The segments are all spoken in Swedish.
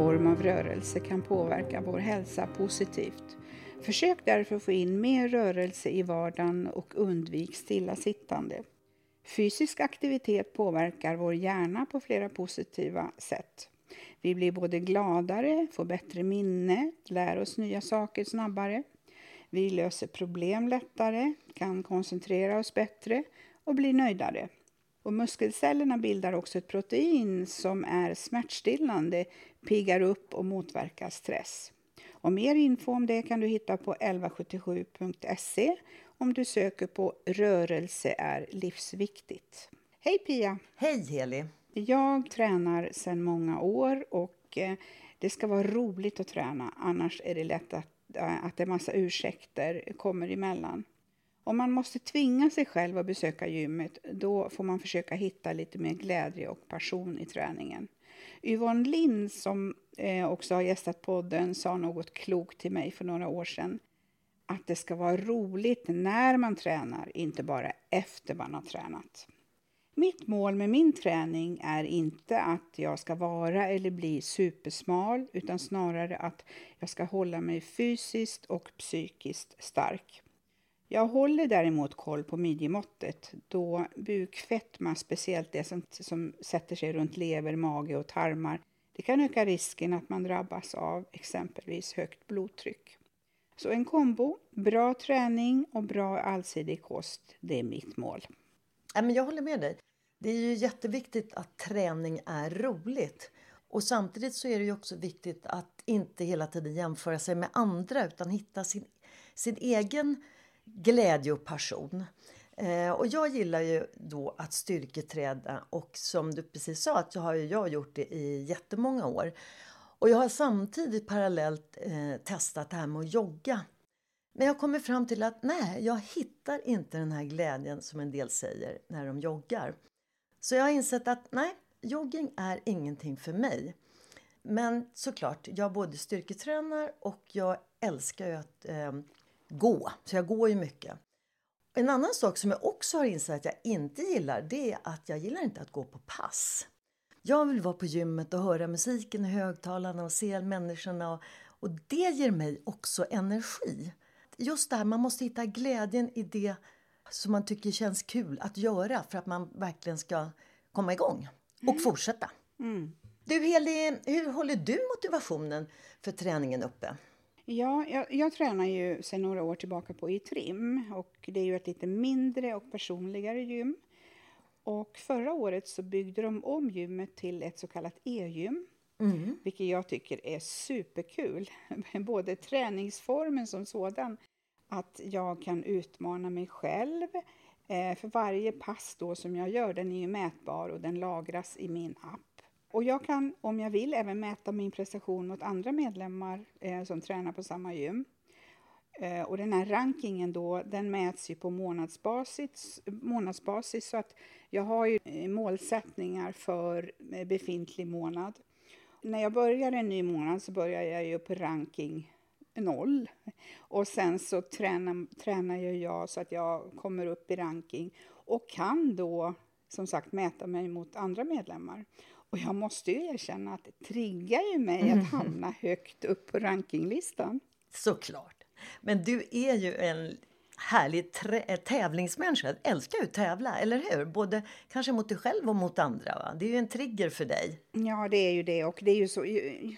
Form av rörelse kan påverka vår hälsa positivt. Försök därför få in mer rörelse i vardagen och undvik stillasittande. Fysisk aktivitet påverkar vår hjärna på flera positiva sätt. Vi blir både gladare, får bättre minne, lär oss nya saker snabbare. Vi löser problem lättare, kan koncentrera oss bättre och blir nöjdare. Och muskelcellerna bildar också ett protein som är smärtstillande, piggar upp och motverkar stress. Och mer info om det kan du hitta på 1177.se om du söker på rörelse är livsviktigt. Hej Pia! Hej Heli! Jag tränar sedan många år och eh, det ska vara roligt att träna, annars är det lätt att, eh, att en massa ursäkter kommer emellan. Om man måste tvinga sig själv att besöka gymmet, då får man försöka hitta lite mer glädje och passion i träningen. Yvonne Lind, som eh, också har gästat podden, sa något klokt till mig för några år sedan. Att det ska vara roligt när man tränar, inte bara efter man har tränat. Mitt mål med min träning är inte att jag ska vara eller bli supersmal, utan snarare att jag ska hålla mig fysiskt och psykiskt stark. Jag håller däremot koll på midjemåttet då bukfetma, speciellt det som, som sätter sig runt lever, mage och tarmar, det kan öka risken att man drabbas av exempelvis högt blodtryck. Så en kombo, bra träning och bra allsidig kost, det är mitt mål. Ja, men jag håller med dig. Det är ju jätteviktigt att träning är roligt. Och samtidigt så är det ju också viktigt att inte hela tiden jämföra sig med andra utan hitta sin, sin egen glädje och passion. Eh, och jag gillar ju då att styrketräda och som du precis sa att jag har ju jag gjort det i jättemånga år. Och jag har samtidigt parallellt eh, testat det här med att jogga. Men jag kommer fram till att nej, jag hittar inte den här glädjen som en del säger när de joggar. Så jag har insett att nej, jogging är ingenting för mig. Men såklart, jag både styrketränar och jag älskar ju att eh, gå. Så jag går ju mycket. En annan sak som jag också har insett att jag inte gillar det är att jag gillar inte att gå på pass. Jag vill vara på gymmet och höra musiken i högtalarna och se människorna och, och det ger mig också energi. Just det här, man måste hitta glädjen i det som man tycker känns kul att göra för att man verkligen ska komma igång och mm. fortsätta. Mm. Du Heli, hur håller du motivationen för träningen uppe? Ja, jag, jag, tränar ju sedan några år tillbaka på E-trim och det är ju ett lite mindre och personligare gym. Och förra året så byggde de om gymmet till ett så kallat e-gym. Mm. Vilket jag tycker är superkul. Både träningsformen som sådan, att jag kan utmana mig själv. Eh, för varje pass då som jag gör, den är ju mätbar och den lagras i min app. Och jag kan, om jag vill, även mäta min prestation mot andra medlemmar eh, som tränar på samma gym. Eh, och den här rankingen då, den mäts ju på månadsbasis, månadsbasis så att jag har ju eh, målsättningar för eh, befintlig månad. När jag börjar en ny månad så börjar jag ju på ranking noll. Och sen så tränar, tränar jag så att jag kommer upp i ranking och kan då som sagt mäta mig mot andra medlemmar. Och jag måste ju erkänna att det triggar ju mig mm. att hamna högt upp på rankinglistan. Såklart. Men du är ju en härlig trä- tävlingsmänniska. Jag älskar ju att tävla, eller hur? Både kanske mot dig själv och mot andra. Va? Det är ju en trigger för dig. Ja, det är ju det. Och det är ju så,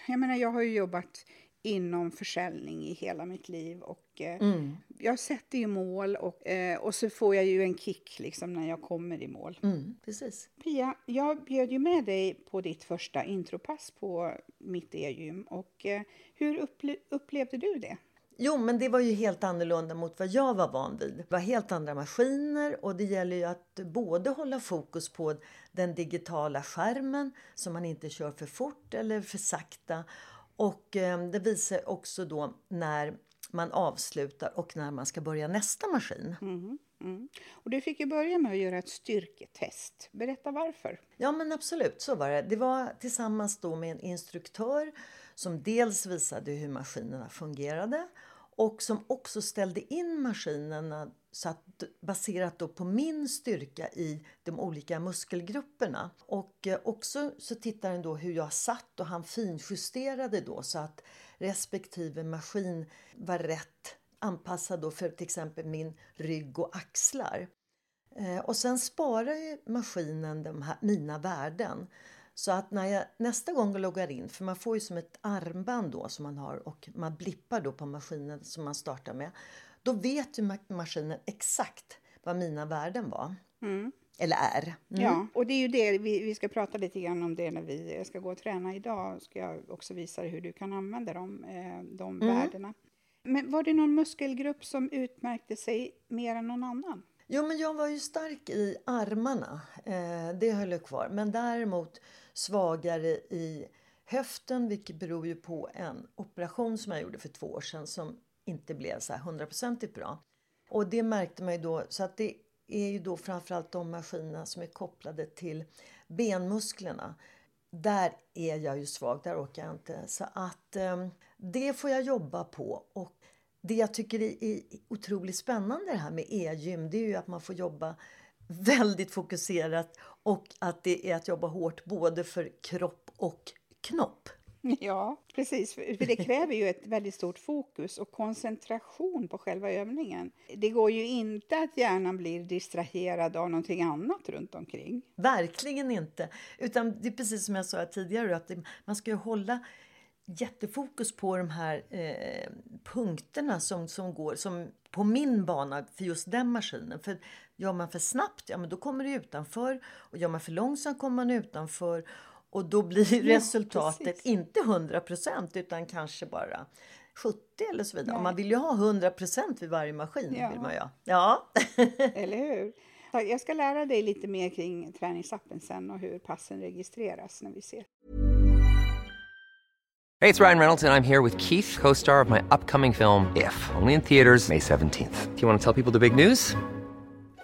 jag menar, jag har ju jobbat inom försäljning i hela mitt liv och eh, Mm. jag sätter ju mål och, eh, och så får jag ju en kick liksom när jag kommer i mål. Mm, precis. Pia, jag bjöd ju med dig på ditt första intropass på mitt e-gym och eh, hur upple- upplevde du det? Jo, men det var ju helt annorlunda mot vad jag var van vid. Det var helt andra maskiner och det gäller ju att både hålla fokus på den digitala skärmen så man inte kör för fort eller för sakta. Och eh, det visar också då när man avslutar och när man ska börja nästa maskin. Mhm, mm. Och du fick ju börja med att göra ett styrketest. Berätta varför. Ja men absolut, så var det. Det var tillsammans då med en instruktör som dels visade hur maskinerna fungerade och som också ställde in maskinerna så att, baserat då på min styrka i de olika muskelgrupperna. Och eh, också så tittade han då hur jag satt och han finjusterade då så att respektive maskin var rätt anpassad då för till exempel min rygg och axlar. Eh, och sen sparar ju maskinen de här, mina värden. Så att när jag nästa gång loggar in, för man får ju som ett armband då som man har och man blippar då på maskinen som man startar med. Då vet ju ma- maskinen exakt vad mina värden var. Eller är. Mm. Ja, och det är ju det vi, vi ska prata lite grann om det när vi ska gå och träna idag. Ska jag också visa dig hur du kan använda dem, eh, de värdena. Men var det någon muskelgrupp som utmärkte sig mer än någon annan? Jo, men jag var ju stark i armarna. Eh, det höll jag kvar. Men däremot svagare i höften, vilket beror ju på en operation som jag gjorde för två år sedan som inte blev så här hundraprocentigt bra. Och det märkte man ju då. Så att det är ju då framförallt de maskinerna som är kopplade till benmusklerna. Där är jag ju svag, där orkar jag inte. Så att eh, det får jag jobba på. Och det jag tycker är är otroligt spännande det här med e-gym, det är ju att man får jobba väldigt fokuserat och att det är att jobba hårt både för kropp och knopp. Ja, precis. För det kräver ju ett väldigt stort fokus och koncentration på själva övningen. Det går ju inte att hjärnan blir distraherad av någonting annat runt omkring. Verkligen inte. Utan det är precis som jag sa tidigare, att man ska ju hålla jättefokus på de här eh, punkterna som, som går som på min bana för just den maskinen. För gör man för snabbt, ja men då kommer det utanför. Och gör man för långsamt kommer man utanför. Och då blir Ja, resultatet precis. inte 100% utan kanske bara 70 eller så vidare. Nej. Och man vill ju ha 100% vid varje maskin. Ja. Vill man ju. ha. Ja. Eller hur? Jag ska lära dig lite mer kring träningsappen sen och hur passen registreras när vi ser. Hey, it's Ryan Reynolds, and I'm here with Keith, co star of my upcoming film, If, only in theaters, May 17th. Do you want to tell people the big news?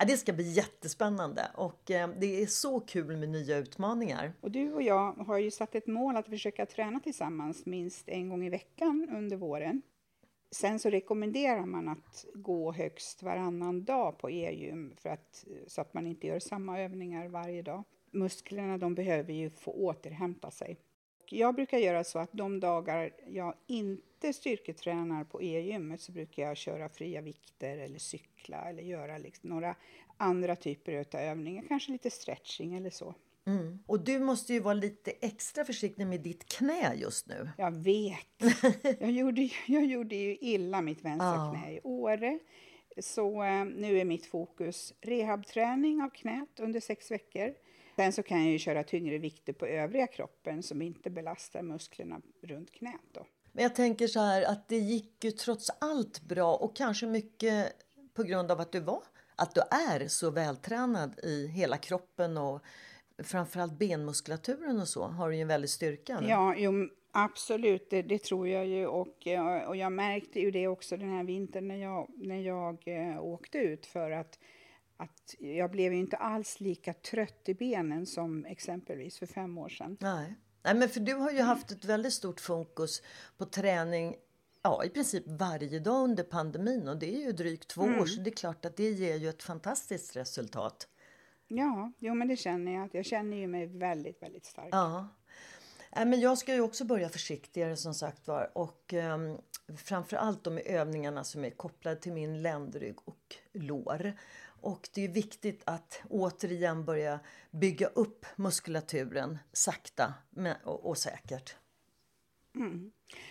Ja, det ska bli jättespännande och eh, det är så kul med nya utmaningar. Och du och jag har ju satt ett mål att försöka träna tillsammans minst en gång i veckan under våren. Sen så rekommenderar man att gå högst varannan dag på e-gym för att, eh, så att man inte gör samma övningar varje dag. Musklerna de behöver ju få återhämta sig. Jag brukar göra så att de dagar jag inte styrketränar på e-gymmet så brukar jag köra fria vikter eller cykla eller göra liksom några andra typer av övningar, kanske lite stretching eller så. Mm. Och du måste ju vara lite extra försiktig med ditt knä just nu. Jag vet. Jag gjorde, jag gjorde ju illa mitt vänstra Ja. knä i Åre. Så eh, nu är mitt fokus rehabträning av knät under sex veckor. Sen så kan jag ju köra tyngre vikter på övriga kroppen som inte belastar musklerna runt knät. Då. Men jag tänker så här att det gick ju trots allt bra och kanske mycket på grund av att du var, att du är så vältränad i hela kroppen och framförallt benmuskulaturen och så har du ju en väldig styrka nu. Ja, jo, absolut, det, det tror jag ju. Och, och jag märkte ju det också den här vintern när jag, när jag eh, åkte ut för att, att jag blev inte alls lika trött i benen som exempelvis för fem år sedan. Nej. Nej, men för du har ju haft ett väldigt stort fokus på träning ja, i princip varje dag under pandemin och det är ju drygt två år så det är klart att det ger ju ett fantastiskt resultat. Ja, jo, men det känner jag. Jag känner ju mig väldigt, väldigt stark. Ja. Nej, men jag ska ju också börja försiktigare som sagt var. Och um, framförallt de övningarna som är kopplade till min ländrygg och lår. Och det är viktigt att återigen börja bygga upp muskulaturen sakta och, säkert. säkert.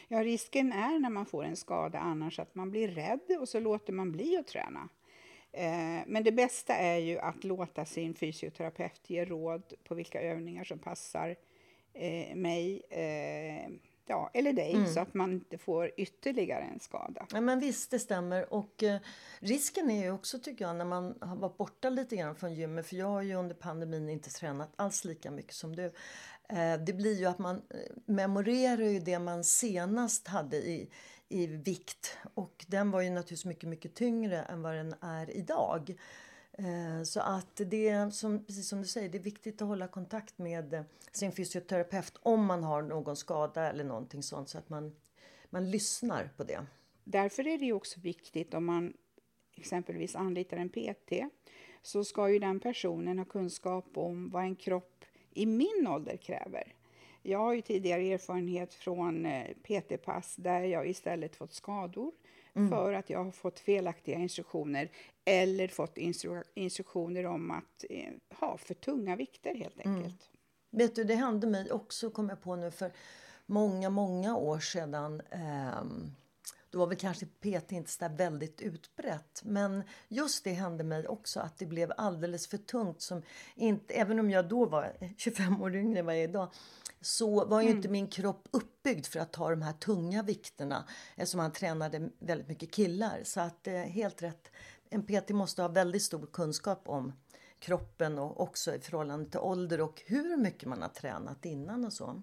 Ja, risken är när man får en skada annars att man blir rädd och så låter man bli att träna. Eh, men det bästa är ju att låta sin fysioterapeut ge råd på vilka övningar som passar eh, mig eh, ja, eller dig så att man inte får ytterligare en skada. Ja, men visst, det stämmer. Och eh, risken är ju också tycker jag när man har varit borta lite grann från gymmet. För jag har ju under pandemin inte tränat alls lika mycket som du. Eh, det blir ju att man eh, memorerar ju det man senast hade i, i vikt. Och den var ju naturligtvis mycket, mycket tyngre än vad den är idag. Eh, så att det är som, precis som du säger, det är viktigt att hålla kontakt med eh, sin fysioterapeut om man har någon skada eller någonting sånt så att man, man lyssnar på det. Därför är det också viktigt om man exempelvis anlitar en PT så ska ju den personen ha kunskap om vad en kropp i min ålder kräver. Jag har ju tidigare erfarenhet från eh, PT-pass där jag istället fått skador för att jag har fått felaktiga instruktioner eller fått instru- instruktioner om att eh, ha för tunga vikter helt enkelt. Vet du, det hände mig också, kom jag på nu, för många, många år sedan. ehm, då var väl kanske PT inte så väldigt utbrett. Men just det hände mig också, att det blev alldeles för tungt. Som inte, även om jag då var 25 år yngre än vad jag är idag, så var ju inte min kropp uppbyggd för att ta de här tunga vikterna. Eftersom man tränade väldigt mycket killar. Så att eh, helt rätt, en PT måste ha väldigt stor kunskap om kroppen och också i förhållande till ålder och hur mycket man har tränat innan och så.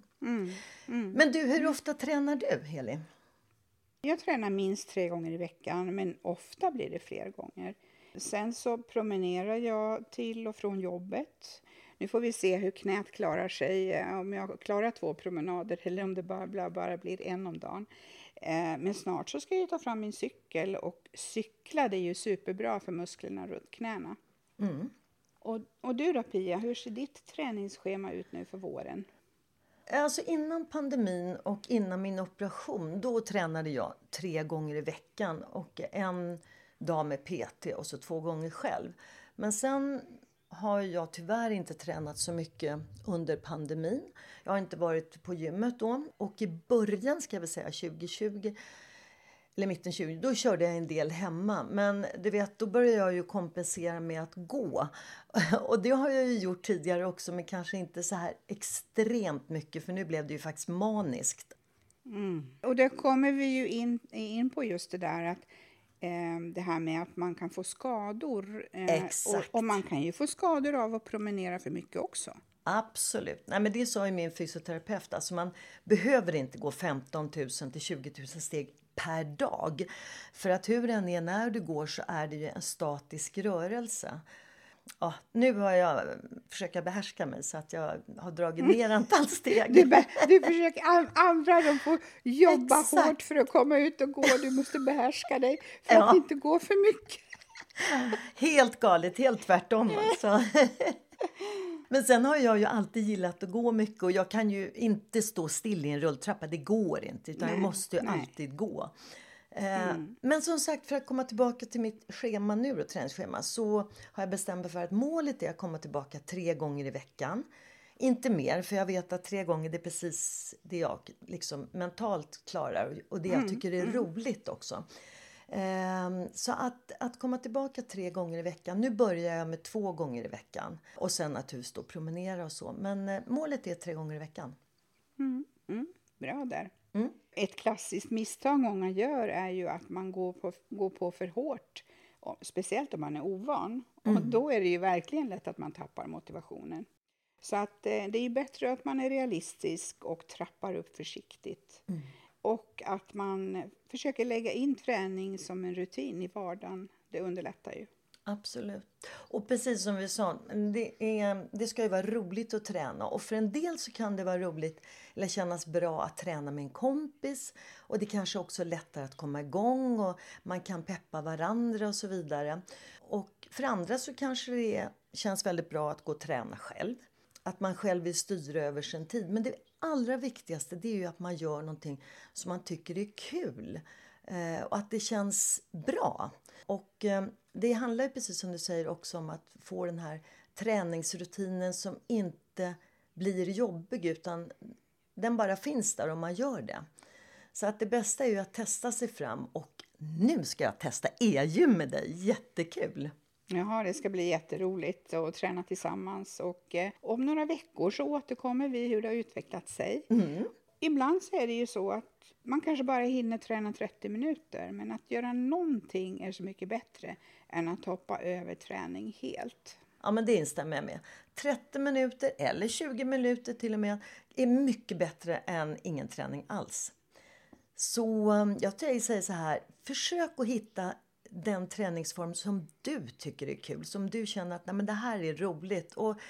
Men du, hur ofta tränar du, Heli? Jag tränar minst tre gånger i veckan, men ofta blir det fler gånger. Sen så promenerar jag till och från jobbet. Nu får vi se hur knät klarar sig, eh, om jag klarar två promenader eller om det bara, bara, blir en om dagen. Eh, Men snart så ska jag ta fram min cykel och cykla, det är ju superbra för musklerna runt knäna. Och, och du då Pia, hur ser ditt träningsschema ut nu för våren? Alltså innan pandemin och innan min operation, då tränade jag tre gånger i veckan och en dag med PT och så två gånger själv. Men sen har jag tyvärr inte tränat så mycket under pandemin. Jag har inte varit på gymmet då och i början ska jag väl säga 2020 eller mitten 20, då körde jag en del hemma. Men du vet, då började jag ju kompensera med att gå. Och det har jag ju gjort tidigare också, men kanske inte så här extremt mycket, för nu blev det ju faktiskt maniskt. Och där kommer vi ju in, in på just det där att eh, det här med att man kan få skador. Eh, Exakt. Och, och man kan ju få skador av att promenera för mycket också. Absolut. Nej, men det sa ju min fysioterapeut. Alltså man behöver inte gå 15 000 till 20 000 steg per dag. För att hur den är när du går så är det ju en statisk rörelse. ja, nu har jag försökt behärska mig så att jag har dragit ner antal steg. Du, du försöker, andra de får jobba Exakt. hårt för att komma ut och gå. Du måste behärska dig för ja. att inte gå för mycket. Helt galet, helt tvärtom alltså. Men sen har jag ju alltid gillat att gå mycket och jag kan ju inte stå still i en rulltrappa. Det går inte, utan nej, jag måste ju nej. alltid gå. Eh, mm. Men som sagt, för att komma tillbaka till mitt schema nu, då, träningsschema, så har jag bestämt mig för att målet är att komma tillbaka tre gånger i veckan. Inte mer, för jag vet att tre gånger det är precis det jag liksom mentalt klarar och det jag mm, tycker är mm. roligt också. Ehm, så att, att komma tillbaka tre gånger i veckan. Nu börjar jag med två gånger i veckan. Och sen naturligtvis då promenera och så. Men eh, målet är tre gånger i veckan. Mm, mm, bra där. Mm. Ett klassiskt misstag många gör är ju att man går på, går på för hårt. Speciellt om man är ovan. Och mm. då är det ju verkligen lätt att man tappar motivationen. Så att eh, det är bättre att man är realistisk och trappar upp försiktigt. Mm. Att man försöker lägga in träning som en rutin i vardagen. Det underlättar ju. Absolut. Och precis som vi sa, det, är, det ska ju vara roligt att träna. Och för en del så kan det vara roligt eller kännas bra att träna med en kompis. Och det kanske också är lättare att komma igång och man kan peppa varandra och så vidare. Och för andra så kanske det känns väldigt bra att gå och träna själv. Att man själv vill styra över sin tid. Men det allra viktigaste det är ju att man gör någonting som man tycker är kul. Eh, och att det känns bra. Och eh, det handlar ju precis som du säger också om att få den här träningsrutinen som inte blir jobbig utan den bara finns där om man gör det. Så att det bästa är ju att testa sig fram och nu ska jag testa e-gym med dig. Jättekul! Jaha, det ska bli jätteroligt att träna tillsammans och eh, om några veckor så återkommer vi hur det har utvecklat sig. Mm. Ibland så är det ju så att man kanske bara hinner träna 30 minuter men att göra någonting är så mycket bättre än att hoppa över träning helt. Ja, men det instämmer jag med. 30 minuter eller 20 minuter till och med är mycket bättre än ingen träning alls. Så um, jag säger så här, försök att hitta den träningsform som du tycker är kul, som du känner att Nej, men det här är roligt. Och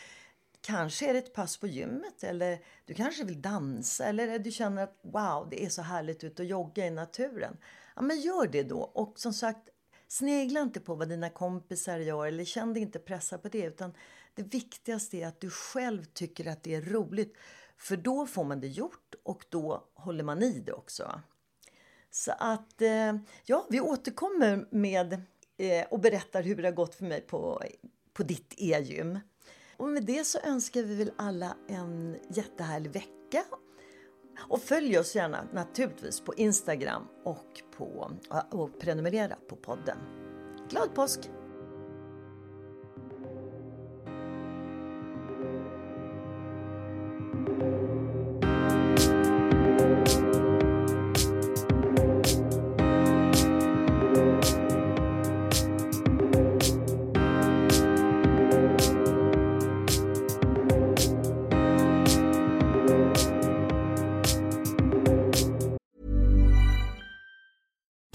Kanske är det ett pass på gymmet eller du kanske vill dansa eller du känner att wow, det är så härligt ut och jogga i naturen. Ja, men gör det då. Och som sagt, snegla inte på vad dina kompisar gör eller känn dig inte pressad på det. Utan det viktigaste är att du själv tycker att det är roligt. För då får man det gjort och då håller man i det också. Så att, eh, ja, vi återkommer med eh, och berättar hur det har gått för mig på, på ditt e-gym. Och med det så önskar vi väl alla en jättehärlig vecka. Och följ oss gärna naturligtvis på Instagram och, på, och prenumerera på podden. Glad påsk!